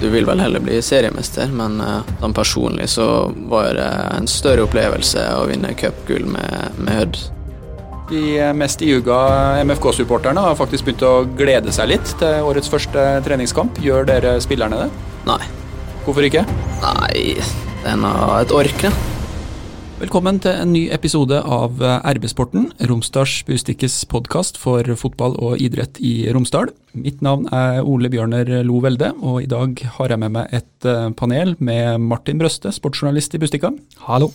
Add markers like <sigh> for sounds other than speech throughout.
Du vil vel heller bli seriemester, men uh, sånn personlig så var det en større opplevelse å vinne cupgull med, med Hødd. De mest iuga MFK-supporterne har faktisk begynt å glede seg litt til årets første treningskamp. Gjør dere spillerne det? Nei. Hvorfor ikke? Nei, det er et ork, det. Velkommen til en ny episode av eh, RB-sporten, Romsdals Bustikkes podkast for fotball og idrett i Romsdal. Mitt navn er Ole Bjørner Lo Velde, og i dag har jeg med meg et eh, panel med Martin Brøste, sportsjournalist i Bustikka. Hallo.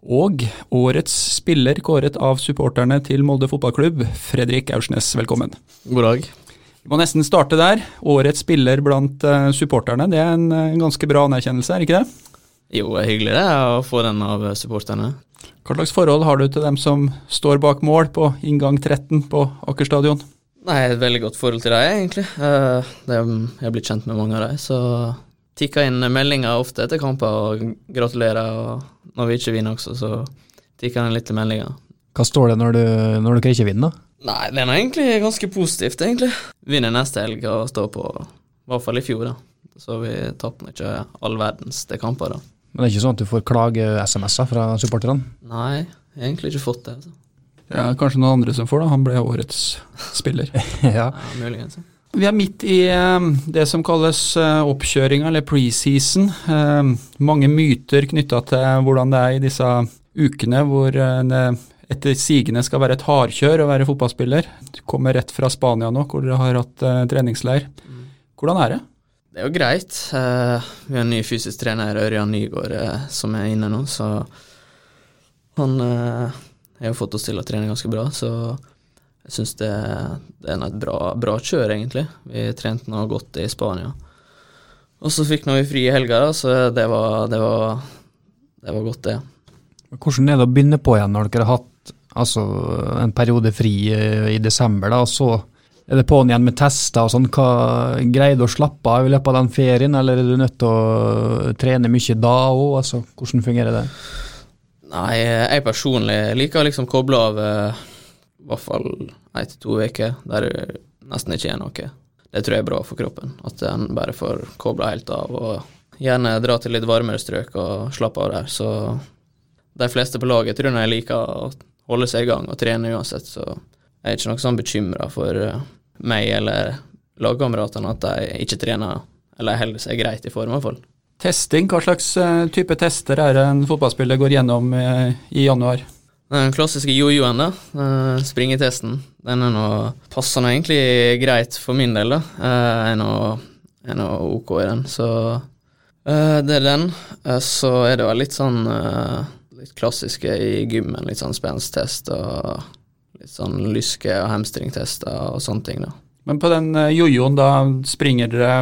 Og årets spiller kåret av supporterne til Molde fotballklubb, Fredrik Aursnes. Velkommen. God dag. Vi må nesten starte der. Årets spiller blant eh, supporterne, det er en ganske bra anerkjennelse, er ikke det? Jo, det er hyggelig det å få den av supporterne. Hva slags forhold har du til dem som står bak mål på inngang 13 på Aker stadion? Nei, et veldig godt forhold til dem, egentlig. Eh, jeg har blitt kjent med mange av dem, så tikker inn meldinger ofte etter kamper og gratulerer. Og når vi ikke vinner også, så tikker det litt meldinger. Hva står det når, du, når dere ikke vinner? Nei, det er egentlig ganske positivt, egentlig. Vinner neste helg og står på, i hvert fall i fjor, da. Så vi tapte ikke all verdens til kamper, da. Men det er ikke sånn at du får klage-SMS-er fra supporterne? Nei, jeg har egentlig ikke fått det. Altså. Ja, Kanskje noen andre som får det. Han ble årets spiller. <laughs> ja. ja, muligens. Vi er midt i eh, det som kalles eh, oppkjøringa, eller preseason. Eh, mange myter knytta til hvordan det er i disse ukene hvor det etter sigende skal være et hardkjør å være fotballspiller. Du kommer rett fra Spania nå, hvor dere har hatt treningsleir. Mm. Hvordan er det? Det er jo greit. Uh, vi har en ny fysisk trener, Ørjan Nygaard, uh, som er inne nå, så han har jo fått oss til å trene ganske bra, så jeg syns det, det, er et bra, bra, kjør, egentlig. Vi trente nå godt i Spania. Og så fikk vi fri i helga, så det var, det, var, det var, godt, det. Hvordan er det å begynne på igjen når dere har hatt altså, en periode fri i desember, da, og så er det på'n igjen med tester og sånn? Hva Greier du å slappe av i løpet av den ferien, eller er du nødt til å trene mye da òg? Altså, hvordan fungerer det? Nei, jeg personlig liker å liksom koble av eh, i hvert fall ei til to uker der det nesten ikke er noe. Det tror jeg er bra for kroppen, at en bare får kobla helt av. og Gjerne dra til litt varmere strøk og slappe av der. Så de fleste på laget tror jeg liker å holde seg i gang og trene uansett, så jeg er ikke noe sånn bekymra for uh, meg eller lagkameratene at de ikke trener eller holder seg greit i form, i hvert fall. Testing, hva slags uh, type tester er det en fotballspiller går gjennom uh, i januar? Den klassiske jojoen, da. Uh, springetesten. Den er nå passer nå egentlig greit for min del, da. Jeg er nå ok i den, så det er den. så er det vel litt sånn litt klassiske i gymmen, litt sånn spensttest og litt sånn lyske- og hamstringtester og sånne ting, da. Men på den uh, jojoen, da springer dere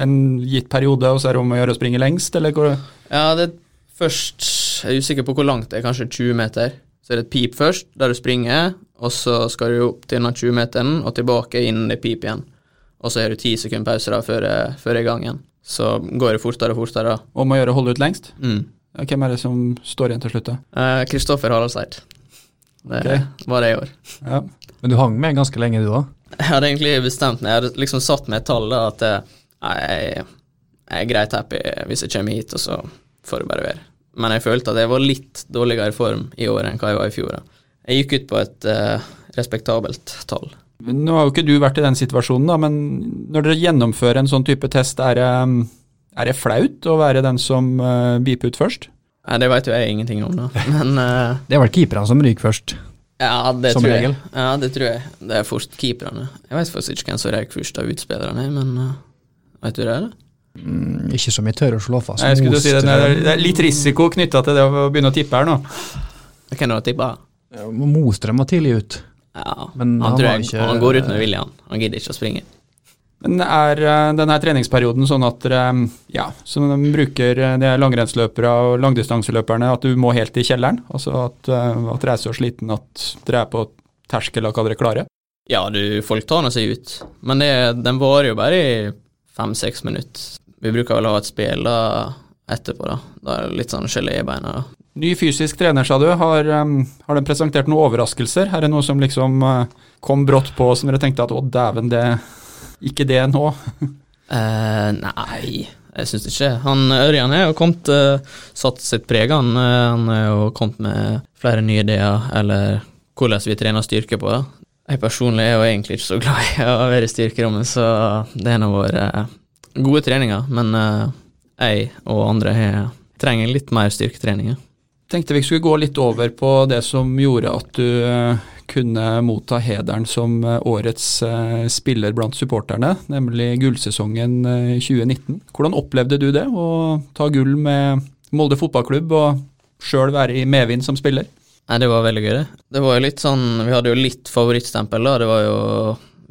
en gitt periode, og så er det om å gjøre å springe lengst, eller hvor? Ja, det er først Jeg er usikker på hvor langt det er, kanskje 20 meter. Så er det et pip først, der du springer, og så skal du opp til den 20-meteren og tilbake innen det pip igjen. Og så har du ti sekunder pause da før, før i gang igjen. Så går det fortere og fortere. Om å gjøre å holde ut lengst? Mm. Hvem er det som står igjen til slutt, da? Kristoffer eh, Haraldseid. Det okay. var det i år. Ja. Men du hang med ganske lenge, du òg? Jeg hadde egentlig bestemt meg. Jeg hadde liksom satt med et tall da, at eh, jeg, jeg er greit happy hvis jeg kommer hit, og så får det bare være. Men jeg følte at jeg var litt dårligere i form i år enn hva jeg var i fjor. Da. Jeg gikk ut på et uh, respektabelt tall. Nå har jo ikke du vært i den situasjonen, da, men når dere gjennomfører en sånn type test, er det, er det flaut å være den som uh, beeper ut først? Nei, Det vet jo jeg ingenting om, da. Men uh, Det er vel keeperne som ryker først? Ja, det som tror regel. jeg. Ja, det tror jeg. Det er fort keeperne. Jeg vet faktisk ikke hvem som røyk først av utspillerne, men uh, vet du det? eller? Mm, ikke som jeg tør å slå fast. Jeg skulle si det, det er litt risiko knytta til det å begynne å tippe her nå. Hvem har tippa? Mostrøm var tidlig ut. Ja, men han, han, tror jeg, ikke, han går ut med vilje, han. Han gidder ikke å springe. Men er eh, denne treningsperioden sånn at dere, ja, som de bruker eh, de langrennsløpere og langdistanseløperne, at du må helt i kjelleren? Altså at, eh, at dere er så sliten at dere er på terskel av hva dere klarer? Ja, du, folk tar nå seg ut, men det, den varer jo bare i fem-seks minutter. Vi bruker vel å ha et spill da etterpå, da. Da er det litt sånn gelé i beina. Ny fysisk trener, sa du. Har, um, har den presentert noen overraskelser? Er det noe som liksom uh, kom brått på, som dere tenkte at å dæven, det ikke det nå? uh, nei, jeg syns ikke. Han Ørjan er jo kommet uh, satt sitt preg. Han, eh, han er jo kommet med flere nye ideer, eller hvordan vi trener styrke på. Jeg personlig er jo egentlig ikke så glad i å være i styrkerommet, så det har vært våre gode treninger. Men uh, jeg og andre har, trenger litt mer styrketreninger. Tenkte vi skulle gå litt over på det som gjorde at du kunne motta hederen som årets spiller blant supporterne, nemlig gullsesongen 2019. Hvordan opplevde du det, å ta gull med Molde fotballklubb og sjøl være i medvind som spiller? Nei, det var veldig gøy, det. Det var jo litt sånn Vi hadde jo litt favorittstempel, da. Det var jo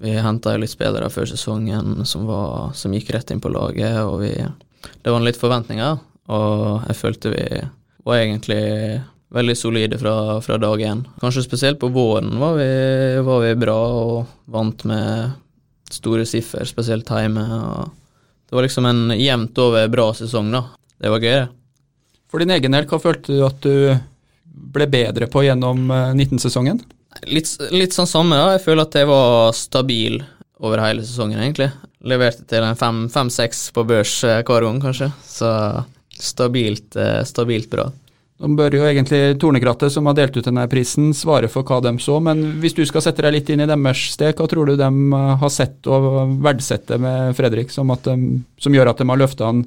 Vi henta litt spillere før sesongen som, var, som gikk rett inn på laget, og vi Det var litt forventninger, og jeg følte vi var egentlig veldig solide fra, fra dag én. Kanskje spesielt på våren var vi, var vi bra og vant med store siffer, spesielt hjemme. Det var liksom en jevnt over bra sesong, da. Det var gøy, det. For din egen del, hva følte du at du ble bedre på gjennom 19-sesongen? Litt, litt, sånn samme, da. Jeg føler at jeg var stabil over hele sesongen, egentlig. Leverte til en fem-seks på børs hver gang, kanskje. Så stabilt, stabilt bra. Nå bør jo egentlig Tornekrattet, som har delt ut denne prisen, svare for hva de så, men hvis du skal sette deg litt inn i deres sted, hva tror du de har sett og verdsetter med Fredrik, som, de, som gjør at de har løfta han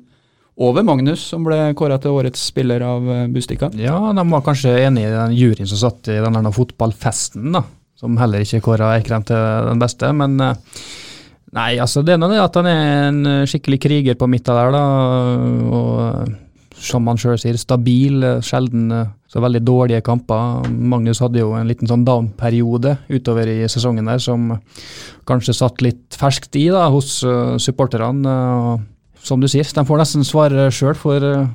over Magnus, som ble kåra til årets spiller av Bustika? Ja, de var kanskje enig i den juryen som satt i denne fotballfesten, da, som heller ikke kåra Eikrem til den beste, men Nei, altså det er noe det at han er en skikkelig kriger på midten der, da. og som han sjøl sier, stabil, sjelden så veldig dårlige kamper. Magnus hadde jo en liten sånn down-periode utover i sesongen der som kanskje satt litt ferskt i da, hos uh, supporterne. som du sier, de får nesten svare sjøl for uh,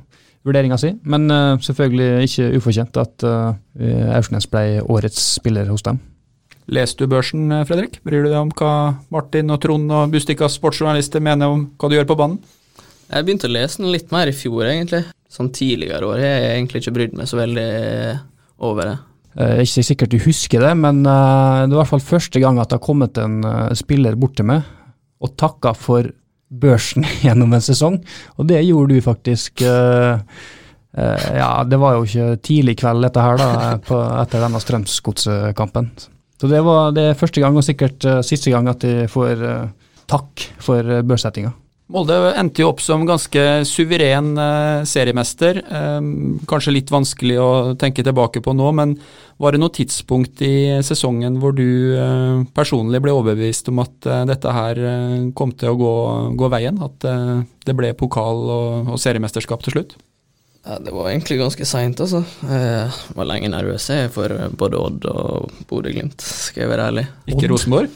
vurderinga si, men uh, selvfølgelig ikke ufortjent at uh, Aursnes ble årets spiller hos dem. Leser du børsen, Fredrik? Bryr du deg om hva Martin og Trond og Bustikas sportsjournalister mener om hva du gjør på banen? Jeg begynte å lese den litt mer i fjor, egentlig. Sånn tidligere år. Jeg har egentlig ikke brydd meg så veldig over det. Jeg er ikke sikkert du husker det, men uh, det var i hvert fall første gang at det har kommet en uh, spiller bort til meg og takka for børsen <laughs> gjennom en sesong, og det gjorde du faktisk. Ja, det var jo ikke tidlig kveld dette her, da, etter denne Strømsgodskampen. Så det var det første gang, og sikkert siste gang, at de får takk for børssettinga. Molde endte jo opp som ganske suveren eh, seriemester. Eh, kanskje litt vanskelig å tenke tilbake på nå, men var det noe tidspunkt i sesongen hvor du eh, personlig ble overbevist om at eh, dette her eh, kom til å gå, gå veien? At eh, det ble pokal og, og, seriemesterskap til slutt? Ja, det var egentlig ganske seint, altså. Jeg var lenge nervøs for både Odd og Bodø-Glimt, skal jeg være ærlig. Ikke Rosenborg?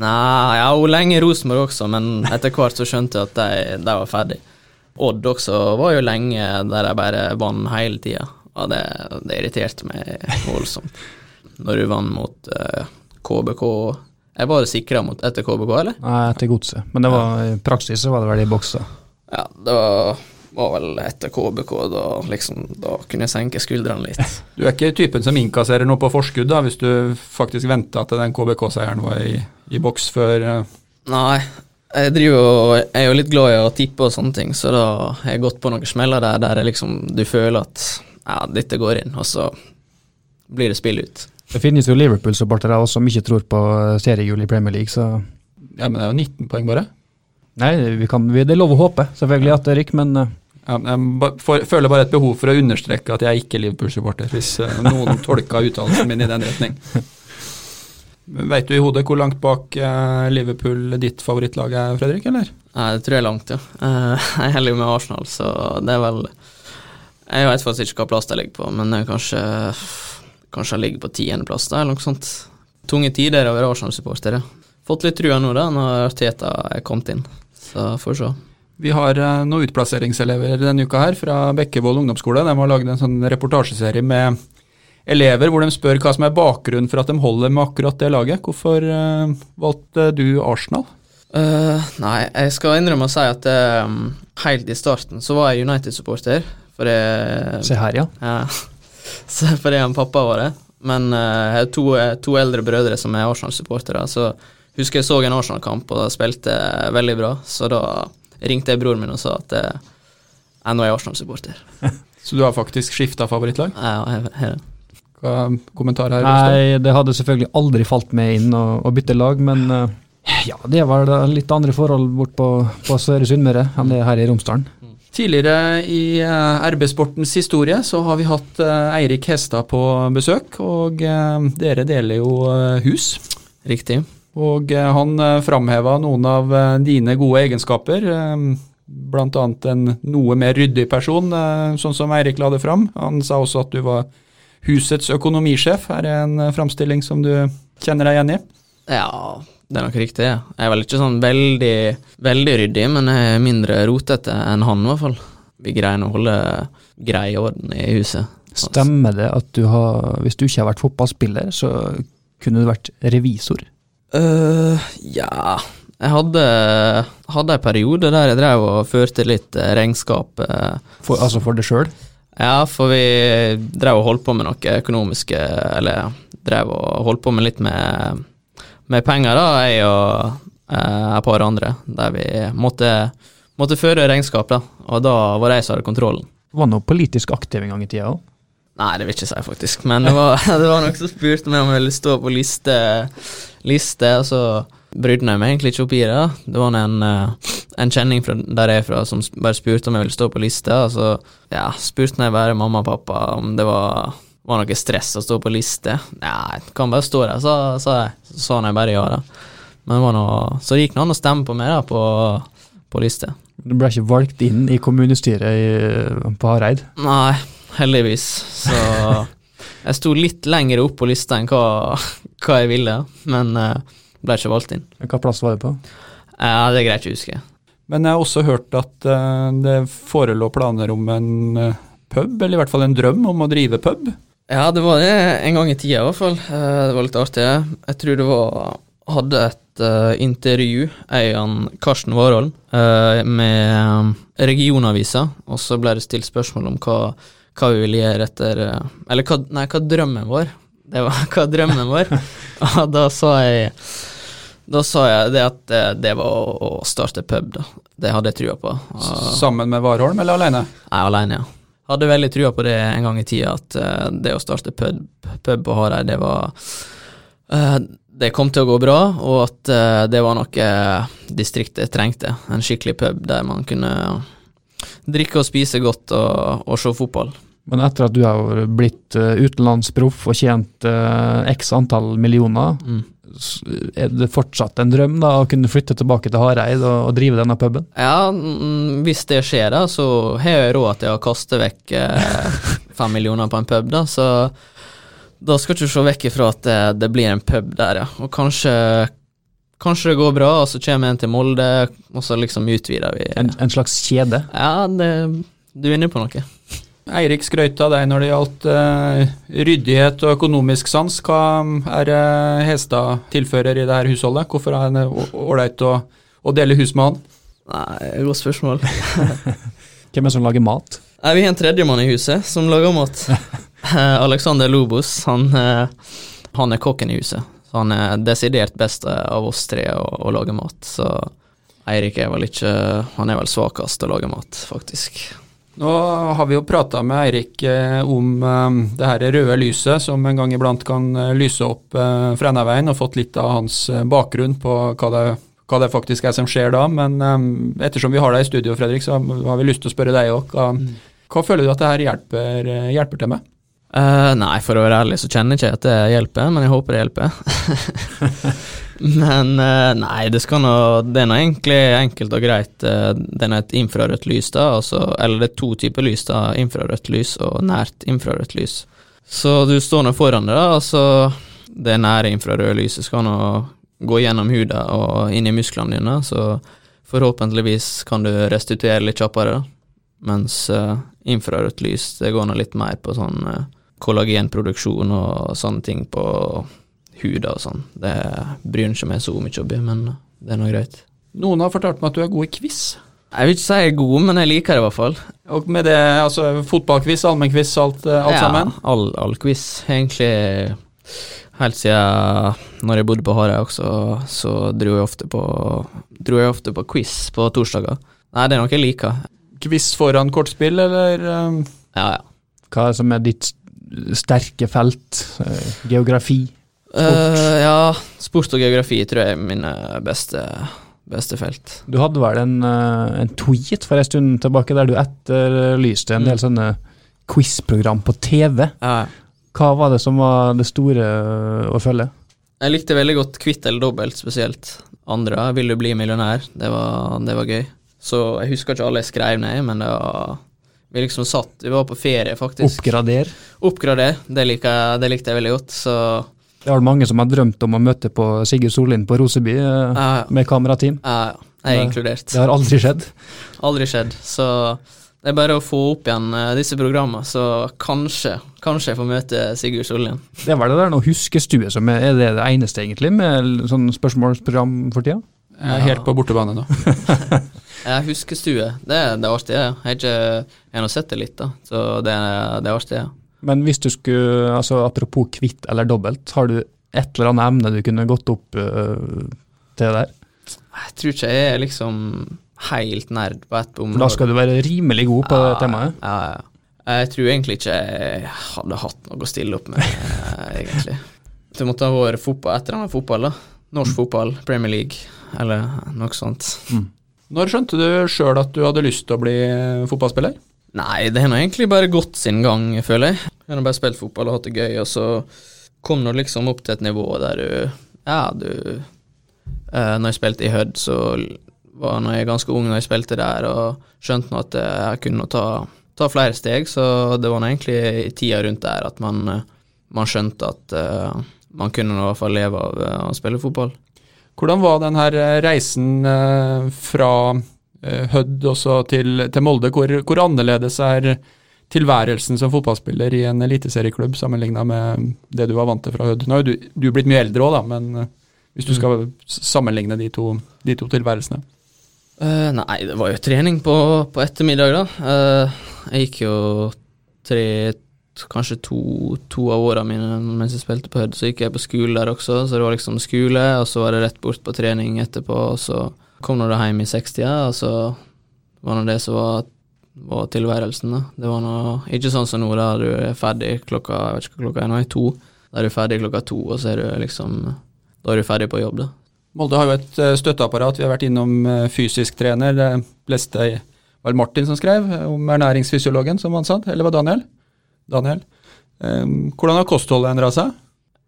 Nei, ja, hun lenge Rosenborg også, men etter hvert så skjønte jeg at de, de var ferdig. Odd også var jo lenge der jeg bare vant hele tida, og det, det, irriterte meg voldsomt. Når du vant mot uh, KBK Jeg var sikra etter KBK, eller? Nei, etter Godset, men det var, i praksis så var det vel i boksa. Ja, det var var vel etter KBK, da, liksom, da kunne jeg senke skuldrene litt. Du er ikke typen som innkasserer noe på forskudd, da, hvis du faktisk venter til den KBK-seieren var i, i, boks før uh... Nei, jeg, driver, jeg er jo litt glad i å tippe og sånne ting, så da har jeg gått på noen smeller der, der liksom, du føler at ja, dette går inn, og så blir det spill ut. Det finnes jo Liverpool-supportere som ikke tror på seriegull i Premier League, så Ja, men det er jo 19 poeng, bare. Nei, vi kan, det er lov å håpe, selvfølgelig, at det rykker, men eh, ja, jeg føler bare et behov for å understreke at jeg er ikke er Liverpool-supporter, hvis eh, noen tolker uttalelsen min i den retning. <laughs> Veit du i hodet hvor langt bak eh, Liverpool ditt favorittlag er, Fredrik, eller? Nei, det tror jeg er langt, ja. Eh, <laughs> jeg er jo med Arsenal, så det er vel Jeg vet faktisk ikke hva plass det ligger på, men kanskje Kanskje jeg ligger på tiendeplass, eller noe sånt. Tunge tider å være Arsenal-supporter. Fått litt trua nå, da, når Teta er kommet inn. Så får vi se. Vi har uh, noen utplasseringselever denne uka her fra Bekkevold ungdomsskole. De har laget en sånn reportasjeserie med elever hvor de spør hva som er bakgrunnen for at de holder med akkurat det laget. Hvorfor uh, valgte du Arsenal? Uh, nei, jeg skal innrømme å si at um, helt i starten så var jeg United-supporter. For jeg, Se her, ja. ja <laughs> fordi han pappa var det. Men jeg har to, to, eldre brødre som er Arsenal-supportere, så husker jeg så en Arsenal-kamp og da spilte veldig bra, så da ringte jeg broren min og sa at uh, jeg nå er Arsenal-supporter. <laughs> Så du har faktisk skifta favorittlag? Ja, jeg, jeg, Hva kommentar her? Nei, det hadde selvfølgelig aldri falt meg inn å, å bytte lag, men eh, ja, det var litt andre forhold bort på, på Søre Sunnmøre enn det er her i Romsdalen. Tidligere i eh, RB Sportens historie så har vi hatt eh, Eirik Hestad på besøk, og dere deler jo hus. riktig. Og han framheva noen av dine gode egenskaper, bl.a. en noe mer ryddig person, sånn som Eirik la det fram. Han sa også at du var husets økonomisjef. Er det en framstilling som du kjenner deg igjen i? Ja, det er nok riktig. Ja. Jeg er vel ikke sånn veldig, veldig ryddig, men jeg er mindre rotete enn han, i hvert fall. Vi greier å holde grei orden i huset. Stemmer det at du har, hvis du ikke har vært fotballspiller, så kunne du vært revisor? Uh, ja Jeg hadde, hadde en periode der jeg drev og førte litt eh, regnskap. eh, For, altså for deg sjøl? Ja, for vi drev og holdt på med noe økonomiske Eller drev og holdt på med litt med, med penger, da, jeg og eh, et par andre. Der vi måtte, måtte føre regnskap, da. Og da var det jeg som hadde kontrollen. Var noe politisk aktiv en gang i tida òg? Nei, det vil jeg ikke si, faktisk. Men det var, <laughs> det var noen som spurte meg om jeg ville stå på liste, liste og så brydde jeg meg egentlig ikke opp i det. Det var en, eh, en kjenning fra der jeg er fra som bare spurte om jeg ville stå på liste, og så ja, spurte jeg bare mamma og pappa om det var, var noe stress å stå på liste. Nei, kan bare stå der, sa sa jeg. Så sa jeg bare ja, da. Men det var noe, så gikk det an å stemme på meg da, på, på liste. Du ble ikke valgt inn i kommunestyret i, på Hareid? Nei, heldigvis. Så <laughs> jeg sto litt lenger opp på lista enn hva, hva jeg ville, men eh, ble ikke valgt inn. Hva plass var det på? Ja, det er greit å huske. Men jeg har også hørt at eh, det forelå planer om en eh, pub, eller i hvert fall en drøm om å drive pub. Ja, det var det en gang i tida i hvert fall. Eh, Det var litt artig. Jeg tror det var Hadde et intervju, jeg og Karsten Warholm, eh, med regionavisa, og så ble det stilt spørsmål om hva, hva vi ville gjøre etter Eller hva, nei, hva drømmen vår. Det var <laughs> hva drømmen vår. <laughs> Og da sa jeg da sa jeg det at eh, det var å, starte pub, da. Det hadde jeg trua på. Og, Sammen med Warholm, eller alene? Nei, alene, ja. Hadde veldig trua på det en gang i tida, at eh, det å starte pub, pub på Hareid, det var eh, Det kom til å gå bra, og at det var noe distriktet trengte. En skikkelig pub der man kunne drikke og spise godt og, og se fotball. Men etter at du har blitt utenlandsproff og tjent x antall millioner, Mm. Er det fortsatt en drøm da å kunne flytte tilbake til Hareid og, og drive denne puben? Ja, hvis det skjer, da, så har jeg råd til å kaste vekk eh, fem millioner på en pub, da, så da skal ikke du se vekk ifra at det, det blir en pub der, ja. Og kanskje Kanskje det går bra, og så kommer en til Molde, og så liksom utvider vi. En, en slags kjede? Ja, det, du er inne på noe. Eirik skrøt av deg når det gjaldt uh, ryddighet og økonomisk sans. Hva er det Hestad tilfører i det her husholdet? Hvorfor er det ålreit å, å dele hus med han? Nei, godt spørsmål. <laughs> Hvem er det som lager mat? Nei, vi har en tredjemann i huset som lager mat. <laughs> Eh, Alexander Lobos, han, eh, han er kokken i huset. Han er desidert best av oss tre å, å lage mat. Så Eirik er vel ikke Han er vel svakest til å lage mat, faktisk. Nå har vi jo prata med Eirik eh, om eh, det her røde lyset som en gang iblant kan eh, lyse opp Frennaveien, og fått litt av hans bakgrunn på hva det, hva det faktisk er som skjer da. Men ettersom vi har deg i studio, Fredrik, så har vi lyst til å spørre deg òg. Hva, hva føler du at det her hjelper, hjelper til med? Eh, nei, for å være ærlig så kjenner jeg ikke at det hjelper, men jeg håper det hjelper. <laughs> men uh, nei, det nå Det er nå egentlig enkelt og greit. Uh, det er et infrarødt lys, da, altså, eller det er to typer lys, da. Infrarødt lys og nært infrarødt lys. Så du står nå foran det, da, altså det nære infrarøde lyset skal nå gå gjennom huden og inn i musklene dine, så forhåpentligvis kan du restituere litt kjappere, da. Mens uh, infrarødt lys, det går nå litt mer på sånn eh, kollagenproduksjon og sånne ting på huda og sånn. Det bryr ikke meg så mye om, men det er nå greit. Noen har fortalt meg at du er god i quiz. Jeg vil ikke si jeg er god, men jeg liker det i hvert fall. Og med det, altså fotballquiz, allmennquiz, alt, alt ja, sammen? Ja, all, all quiz. Egentlig Helt siden når jeg bodde på Hareid også, så dro jeg ofte på Dro jeg ofte på quiz på torsdager. Nei, det er noe jeg liker. Quiz foran kortspill, eller um, Ja, ja. Hva er det som er ditt sterke felt? Geografi? Geografi? Uh, ja, sport og geografi tror jeg er mine beste, beste felt. Du hadde vel en, eh, en tweet for en stund tilbake der du etterlyste en del Mm. sånne quiz-program på TV. Ja, Hva var det som var det store eh, å følge? Jeg likte veldig godt kvitt eller dobbelt, spesielt. Andre, Vil du bli millionær? Det var, det var gøy. Så jeg husker ikke alle jeg skrev ned, men det var Vi liksom satt Vi var på ferie, faktisk. Oppgrader. Oppgrader. Det, liker det likte jeg veldig godt, så Det er vel mange som har drømt om å møte på Sigurd Sollien på Roseby eh, ja, ja. med kamerateam. ja, ja. Jeg er inkludert. Det har aldri skjedd. <laughs> Aldri skjedd. Så det er bare å få opp igjen eh, disse programmene, så kanskje, kanskje jeg får møte Sigurd Sollien. Det er vel det der noe huskestue som er, er det det eneste, egentlig, med sånn spørsmålsprogram for tida? Jeg er helt på bortebane nå. <laughs> Jeg husker stue. Det, er- det er artig, det. Jeg har ikke sett det litt, da. Så det, er- det er artig, ja. Men hvis du skulle, altså apropos kvitt eller dobbelt, har du et eller annet emne du kunne gått opp uh, til der? Jeg tror ikke jeg er liksom helt nerd på ett område. da skal du være rimelig god på det temaet. Ja, ja. Jeg tror egentlig ikke jeg hadde hatt noe å stille opp med, <laughs> egentlig. Det måtte ha vært fotball, et eller annet fotball, da. Norsk fotball, Premier League, eller noe sånt. Når skjønte du sjøl at du hadde lyst til å bli fotballspiller? Nei, det har nå egentlig bare gått sin gang, føler jeg. Jeg har bare spilt fotball og hatt det gøy, og så kom du liksom opp til et nivå der du Ja, du eh, Når jeg spilte i Hødd, så var når jeg ganske ung når jeg spilte der, og skjønte nå at jeg kunne ta, ta flere steg, så det var nå egentlig i tida rundt der at man, eh, man skjønte at eh, man kunne i hvert fall leve av eh, å spille fotball. Hvordan var den her eh, reisen eh, fra Hødd også til, til Molde? Hvor, hvor annerledes er tilværelsen som fotballspiller i en eliteserieklubb sammenligna med det du var vant til fra Hødd? Nå er du, du er blitt mye eldre òg, da, men hvis du skal sammenligne de to, de to tilværelsene. Uh, nei, det var jo trening på, på ettermiddag, da. Uh, jeg gikk jo tre, kanskje to, to av åra mine mens jeg spilte på Hødd, så gikk jeg på skole der også, så det var liksom skole, og så var det rett bort på trening etterpå, og så kom nå det hjem i 60-tida, og så var nå det som var, var tilværelsen, da. Det var nå ikke sånn som nå, da du er ferdig klokka jeg vet ikke hva klokka er nå, er to. Da er du ferdig klokka to, og så er du liksom Da er du ferdig på jobb, da. Molde har jo et eh, støtteapparat. Vi har vært innom eh, fysisk trener. Det leste var Martin som skrev om ernæringsfysiologen som han sa, eller var Daniel? Daniel. Hvordan har kostholdet endra seg?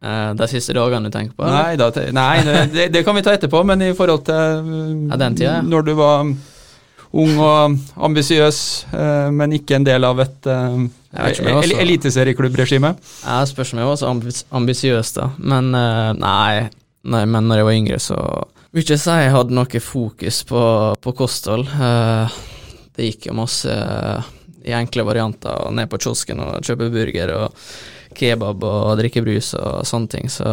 Eh, de siste dagene du tenker på? Nei, da, nei det, det, kan vi ta etterpå, men i forhold til Ja, den tida, ja. når du var ung og ambisiøs, eh, men ikke en del av et Jeg ikke om jeg spørs om jeg var så ambisiøs, da. Men eh, nei, nei, men når jeg var yngre, så vil ikke si jeg hadde noe fokus på, på kosthold. Eh, det gikk jo masse eh, i enkle varianter, og ned på kiosken og kjøpe burger og kebab og drikke brus og sånne ting, så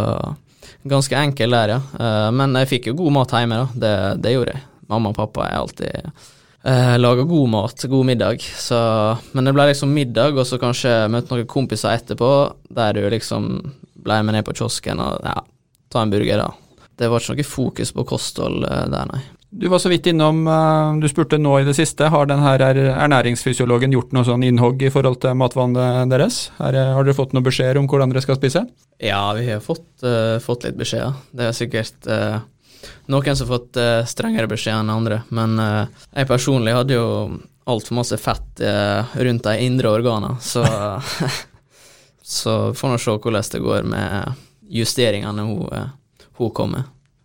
ganske enkel der, ja. Eh, men jeg fikk jo god mat hjemme, da. Det, det gjorde jeg. Mamma og pappa er alltid uh, laga god mat, god middag. Så, men det ble liksom middag, og så kanskje møte noen kompiser etterpå, der du liksom ble med ned på kiosken og ja, ta en burger, da. Det var ikke noe fokus på kosthold eh, der, nei. Du var så vidt innom, eh, du spurte nå i det siste, har den her er- ernæringsfysiologen gjort noe sånn innhogg i forhold til matvannet deres? Her, eh, har dere fått noen beskjeder om hvordan dere skal spise? Ja, vi har fått, uh, fått litt beskjeder. Det er sikkert uh, noen som har fått uh, strengere beskjed enn andre, men jeg personlig hadde jo altfor masse fett rundt de indre organene, så <laughs> Så får vi se hvordan det går med justeringene hun, hun kom med.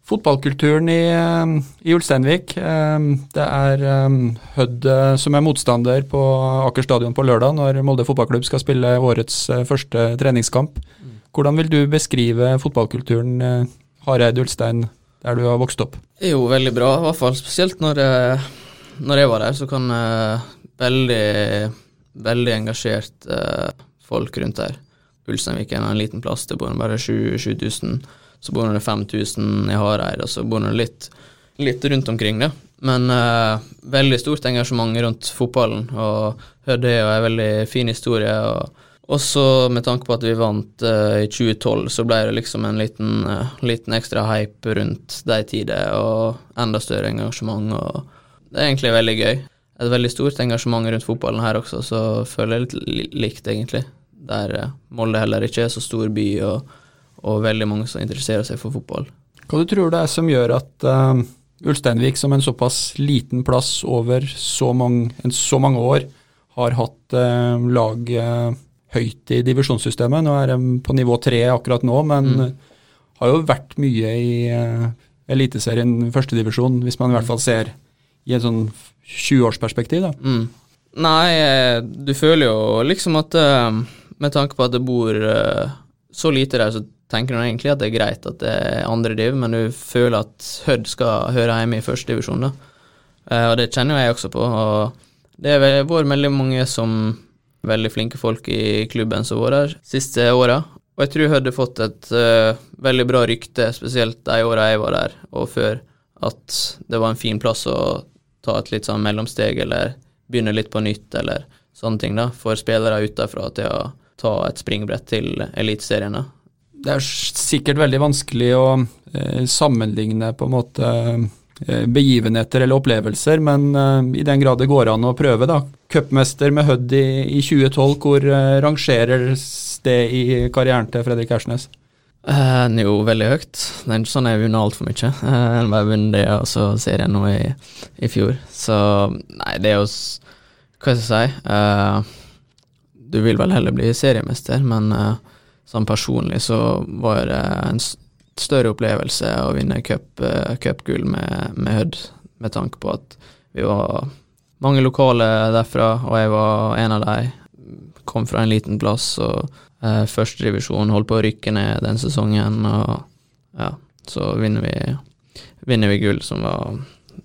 Fotballkulturen i, eh, i Ulsteinvik. eh, Det er eh, Hødd eh, som er motstander på Aker stadion på lørdag når Molde fotballklubb skal spille årets eh, første treningskamp. Hvordan vil du beskrive fotballkulturen eh, Hareid Ulstein, der du har vokst opp? Det er jo veldig bra, i hvert fall spesielt når, når jeg var der, så kan veldig, veldig engasjert folk rundt der. Ulsteinvik er en liten plass, det bor bare 7000. Så bor det 5000 i Hareid, og så bor det litt, litt rundt omkring, det. Men eh, veldig stort engasjement rundt fotballen, og det er en veldig fin historie. og Også med tanke på at vi vant uh, i 2012, så ble det liksom en liten, uh, liten ekstra hype rundt de tider, og enda større engasjement, og det er egentlig veldig gøy. Et veldig stort engasjement rundt fotballen her også, så føler jeg litt likt, egentlig. Der uh, Molde heller ikke er så stor by, og, og, veldig mange som interesserer seg for fotball. Hva du tror det er som gjør at uh, Ulsteinvik, som en såpass liten plass over så mange, så mange år, har hatt lag høyt i divisjonssystemet. Nå er de på nivå tre akkurat nå, men mm. har jo vært mye i uh, Eliteserien førstedivisjon, hvis man i hvert fall ser i en sånn 20-årsperspektiv. da. Mm. Nei, du føler jo liksom at uh, med tanke på at det bor uh, så lite der, så tenker du egentlig at det er greit at det er andre div, men du føler at Hødd skal høre hjemme i førstedivisjon, da. Uh, og det kjenner jeg også på. og det har vært veldig mange som veldig flinke folk i klubben som har vært der siste åra. Og jeg tror Hødd har fått et uh, veldig bra rykte, spesielt de åra jeg var der, og før, at det var en fin plass å ta et litt sånn mellomsteg, eller begynne litt på nytt, eller sånne ting, da, for spillere utenfra til å ta et springbrett til Eliteserien. Det er sikkert veldig vanskelig å eh, sammenligne på en måte Eh, begivenheter eller opplevelser, men uh, i den grad det går an å prøve, da. Cupmester med Hødd i, i, 2012, hvor uh, rangeres det i karrieren til Fredrik Ersnes? Uh, den er jo veldig høyt. Det er ikke sånn jeg har vunnet altfor mye. Uh, jeg har bare vunnet det og så serien nå i, i, fjor. Så nei, det er jo Hva skal jeg si? Uh, du vil vel heller bli seriemester, men sånn personlig så var det en større opplevelse å vinne cupgull cup eh, med, med Hødd, med tanke på at vi var mange lokale derfra, og jeg var en av de. Kom fra en liten plass, og eh, førstedivisjon holdt på å rykke ned den sesongen, og ja, så vinner vi, vinner vi gull, som var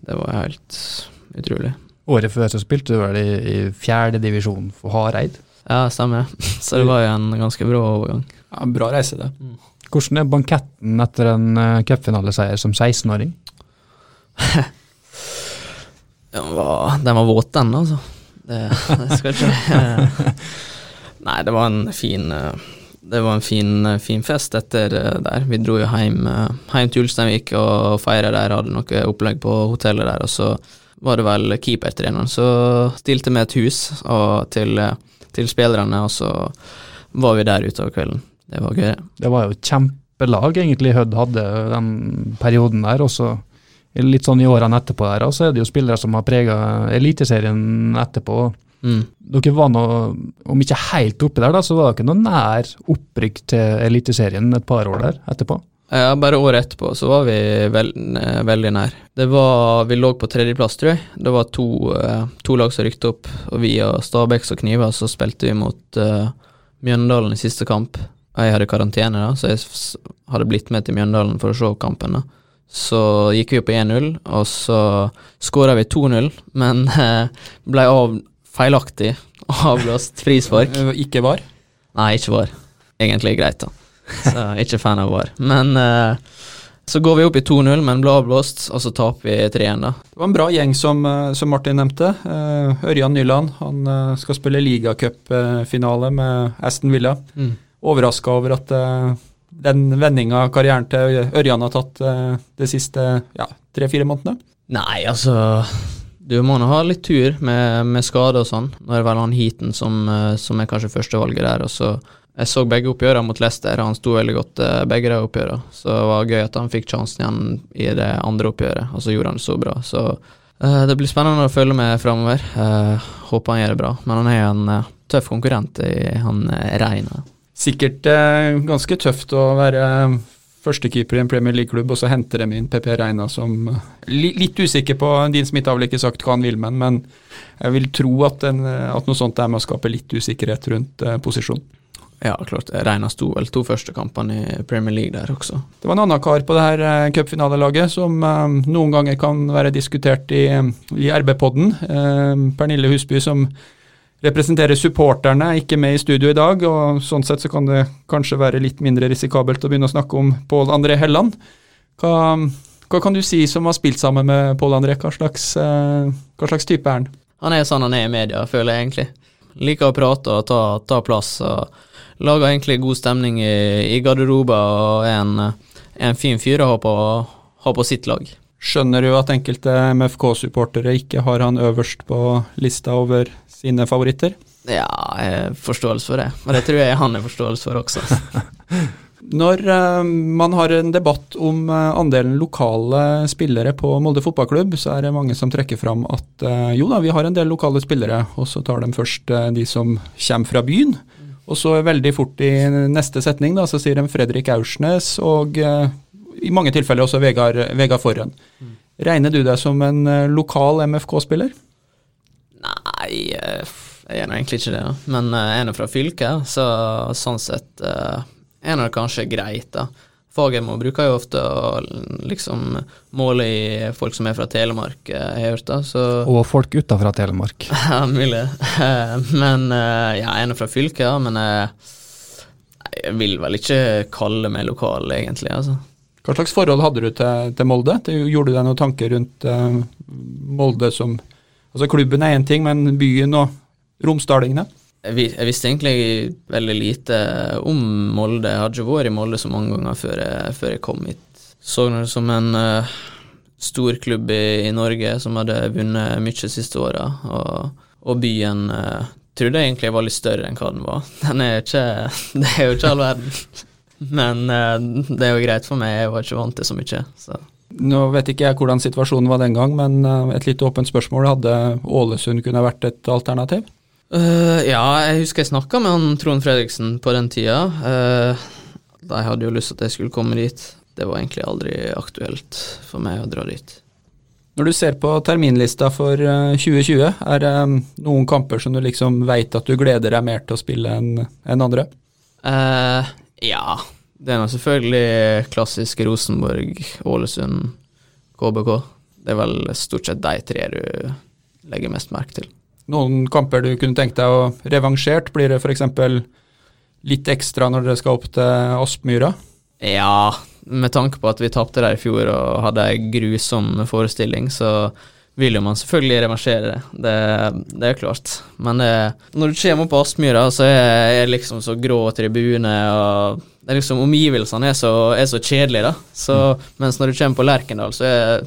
Det var helt utrolig. Året før så spilte du vel i, i fjerdedivisjon for Hareid? Ja, stemmer. <laughs> Så det var jo en ganske bra overgang. Ja, Bra reise, det. Mm. Hvordan er banketten etter en uh, cupfinaleseier som 16-åring? <laughs> den, var, den var våt, den, altså. Det, det skal ikke <laughs> Nei, det var en fin eh, det var en fin, fin fest etter eh, der. Vi dro jo hjem, hjem til Ulsteinvik og feira der, hadde noe opplegg på hotellet der, og så var det vel keepertreneren som stilte med et hus og til, til spillerne, og så var vi der utover kvelden. Det var gøy. Det var jo et kjempelag egentlig Hødd hadde den perioden der. også litt sånn i årene etterpå her, og så er det jo spillere som har prega Eliteserien etterpå. Mm. Dere var nå, om ikke helt oppi der, da, så var dere noe nær opprykk til Eliteserien et par år der etterpå? Ja, bare året etterpå så var vi veld, veldig nær. Det var, Vi lå på tredjeplass, tror jeg. Det var to, eh, to lag som rykte opp, og via Stabæk og Kniva så spilte vi mot uh, Mjøndalen i siste kamp. Jeg hadde karantene, da, så jeg hadde blitt med til Mjøndalen for å se kampen. da. Så gikk vi opp i 1-0, og så skåra vi 2-0, men eh, ble av feilaktig avblåst frispark. Eh, <laughs> ikke var? Nei, ikke var. Egentlig greit, da. <laughs> Så ikke fan av var. Men uh, så går vi opp i 2-0, men ble avblåst, og så taper vi 3-1, da. Det var en bra gjeng, som, som Martin nevnte. Ørjan Nyland han skal spille ligacupfinale med Aston Villa. Mm overraska over at uh, den vendinga karrieren til Ørjan har tatt uh, de siste ja, tre-fire månedene? Nei, altså Du må nå ha litt tur med, med skade og sånn. Nå er det vel han Heaton som, uh, som er kanskje førstevalget der. og så jeg så begge oppgjørene mot Leicester, han sto veldig godt begge de oppgjørene. Så det var gøy at han fikk sjansen igjen i det andre oppgjøret, og så gjorde han det så bra. Så uh, det blir spennende å følge med framover. Uh, håper han gjør det bra. Men han er jo en uh, tøff konkurrent i han Reina sikkert eh, ganske tøft å være førstekeeper i en Premier League-klubb, og så henter de inn PP Reina som eh, Litt usikker på Din smitte, har ikke sagt hva han vil med men jeg vil tro at, en, at noe sånt er med å skape litt usikkerhet rundt posisjonen. posisjon. Ja, klart. Reina sto vel to første kampene i Premier League der også. Det var en annen kar på det her eh, cupfinalelaget som eh, noen ganger kan være diskutert i, i RB-podden. Eh, Pernille Husby som representerer supporterne, ikke med i studio i dag. og Sånn sett så kan det kanskje være litt mindre risikabelt å begynne å snakke om Pål André Helland. Hva, hva, kan du si som har spilt sammen med Pål André? Hva slags, eh, hva slags type er han? Han er sånn han er i media, føler jeg egentlig. liker å prate og ta, ta plass. og Lager egentlig god stemning i, i garderoben og er en, en fin fyr å ha på, ha på sitt lag. Skjønner du at enkelte MFK-supportere ikke har han øverst på lista over sine favoritter? Ja, jeg har forståelse for det. Og det tror jeg han har forståelse for også. <laughs> Når uh, man har en debatt om uh, andelen lokale spillere på Molde fotballklubb, så er det mange som trekker fram at uh, jo da, vi har en del lokale spillere, og så tar de først de som kommer fra byen. Og så veldig fort i neste setning da, så sier de Fredrik Aursnes og i mange tilfeller også Vegard, Vegard Forhen. Mm. Regner du deg som en lokal MFK-spiller? Nei, jeg er nå egentlig ikke det. Men jeg er nå fra fylket, så sånn sett er det kanskje greit, da. Fagermo bruker jo ofte å liksom måle i folk som er fra Telemark, eh, jeg har hørt da, så Og folk utafra Telemark. <laughs> ja, mulig. <laughs> men eh, ja, jeg er fra fylket, ja, men jeg, eh, vil vel ikke kalle meg lokal, egentlig, altså. Hva slags forhold hadde du til, til Molde? Gjorde du deg noen tanker rundt uh, Molde som Altså klubben er én ting, men byen og romsdalingene? Jeg, visste egentlig veldig lite om Molde. Jeg hadde ikke vært i Molde så mange ganger før jeg, før jeg kom hit. Så det som en uh, stor klubb i, i, Norge som hadde vunnet mye de siste åra, og, og, byen uh, trodde jeg egentlig var litt større enn hva den var. <laughs> Den er ikke <laughs> Det er jo ikke all verden. <laughs> Men uh, det er jo greit for meg, jeg var ikke vant til så mye. Så. Nå vet ikke jeg hvordan situasjonen var den gang, men et litt åpent spørsmål. Hadde Ålesund kunne vært et alternativ? Uh, ja, jeg husker jeg snakka med han Trond Fredriksen på den tida. Uh, de hadde jo lyst til at jeg skulle komme dit. Det var egentlig aldri aktuelt for meg å dra dit. Når du ser på terminlista for 2020, eh, er det noen kamper som du liksom veit at du gleder deg mer til å spille enn en andre? Uh, ja. Det er nå selvfølgelig klassisk Rosenborg, Ålesund, KBK. Det er vel stort sett de tre du legger mest merke til noen kamper du kunne tenkt deg å revansjert? Blir det f.eks. litt ekstra når dere skal opp til Aspmyra? Ja, med tanke på at vi tapte der i fjor og hadde ei grusom forestilling, så vil jo man selvfølgelig revansjere det. Det, det er klart. Men det, når du kommer opp på Aspmyra, så er det liksom så grå tribune, og det er liksom omgivelsene er så, er så kjedelige, da. Så, mm. Mens når du kommer på Lerkendal, så er,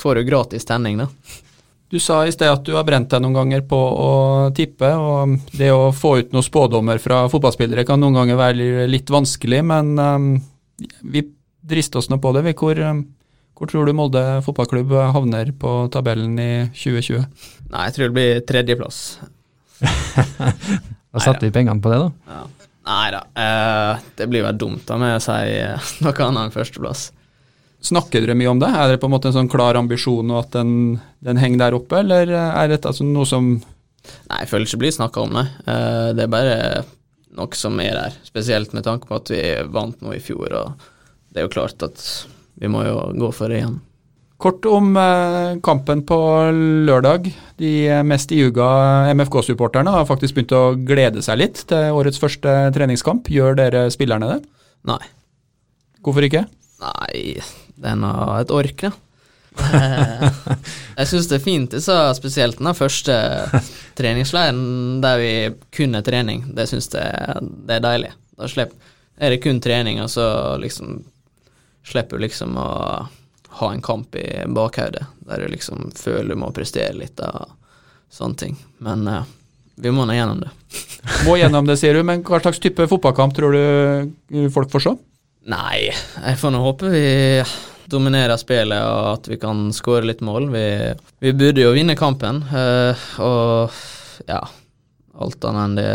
får du gratis tenning, da. Du sa i sted at du har brent deg noen ganger på å tippe, og det å få ut noen spådommer fra fotballspillere kan noen ganger være litt vanskelig, men um, vi drister oss nå på det. Hvor, um, hvor, tror du Molde fotballklubb havner på tabellen i 2020? Nei, jeg tror det blir tredjeplass. <laughs> da satte vi pengene på det, da? Ja. Nei da, eh, det blir vel dumt da med å si noe annet enn førsteplass. Snakker dere mye om det? Er det på en måte en sånn klar ambisjon og at den, den henger der oppe, eller er dette altså noe som Nei, jeg føler ikke det blir snakka om, nei. Eh, det er bare noe som er der. Spesielt med tanke på at vi vant noe i fjor, og det er jo klart at vi må jo gå for det igjen. Kort om eh, kampen på lørdag. De mest iuga MFK-supporterne har faktisk begynt å glede seg litt til årets første treningskamp. Gjør dere spillerne det? Nei. Hvorfor ikke? Nei, det er nå et ork, da. <laughs> Jeg syns det er fint, så spesielt den første treningsleiren der vi kun er trening. Det syns jeg det er deilig. Da slipper, er det kun trening, og så liksom slipper du liksom å ha en kamp i bakhodet der du liksom føler du må prestere litt og sånne ting. Men uh, vi må nå gjennom det. må gjennom det, sier du. Men hva slags type fotballkamp tror du folk får se? Nei, jeg får nå håpe vi dominerer spillet og at vi kan skåre litt mål. Vi, vi, burde jo vinne kampen, uh, og ja Alt annet enn det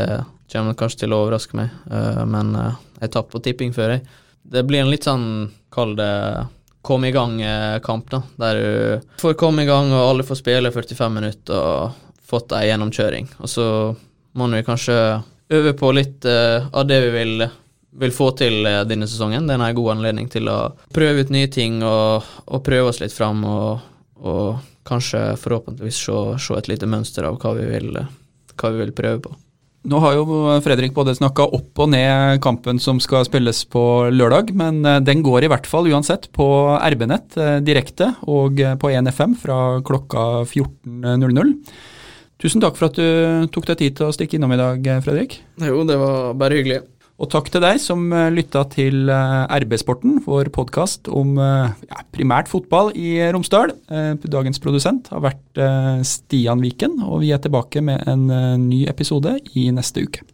kommer kanskje til å overraske meg, uh, men uh, jeg tapte på tipping før, jeg. Det blir en litt sånn, kall det kom i gang-kamp, da. Der du får komme i gang, og alle får spille 45 minutter og fått ei gjennomkjøring. Og så må vi kanskje øve på litt av det vi vil vil få til eh, denne sesongen. Det er en god anledning til å prøve ut nye ting og, og prøve oss litt fram, og, og kanskje forhåpentligvis se, se, et lite mønster av hva vi vil, hva vi vil prøve på. Nå har jo Fredrik både snakka opp og ned kampen som skal spilles på lørdag, men eh, den går i hvert fall uansett på RB-nett eh, direkte og på 1FM fra klokka 14.00. Tusen takk for at du tok deg tid til å stikke innom i dag, Fredrik. Jo, det var bare hyggelig. Og takk til deg som eh, lytta til eh, RB-sporten, vår podkast om eh, ja, primært fotball i Romsdal. Dagens produsent har vært Stian Viken, og vi er tilbake med en ny episode i neste uke.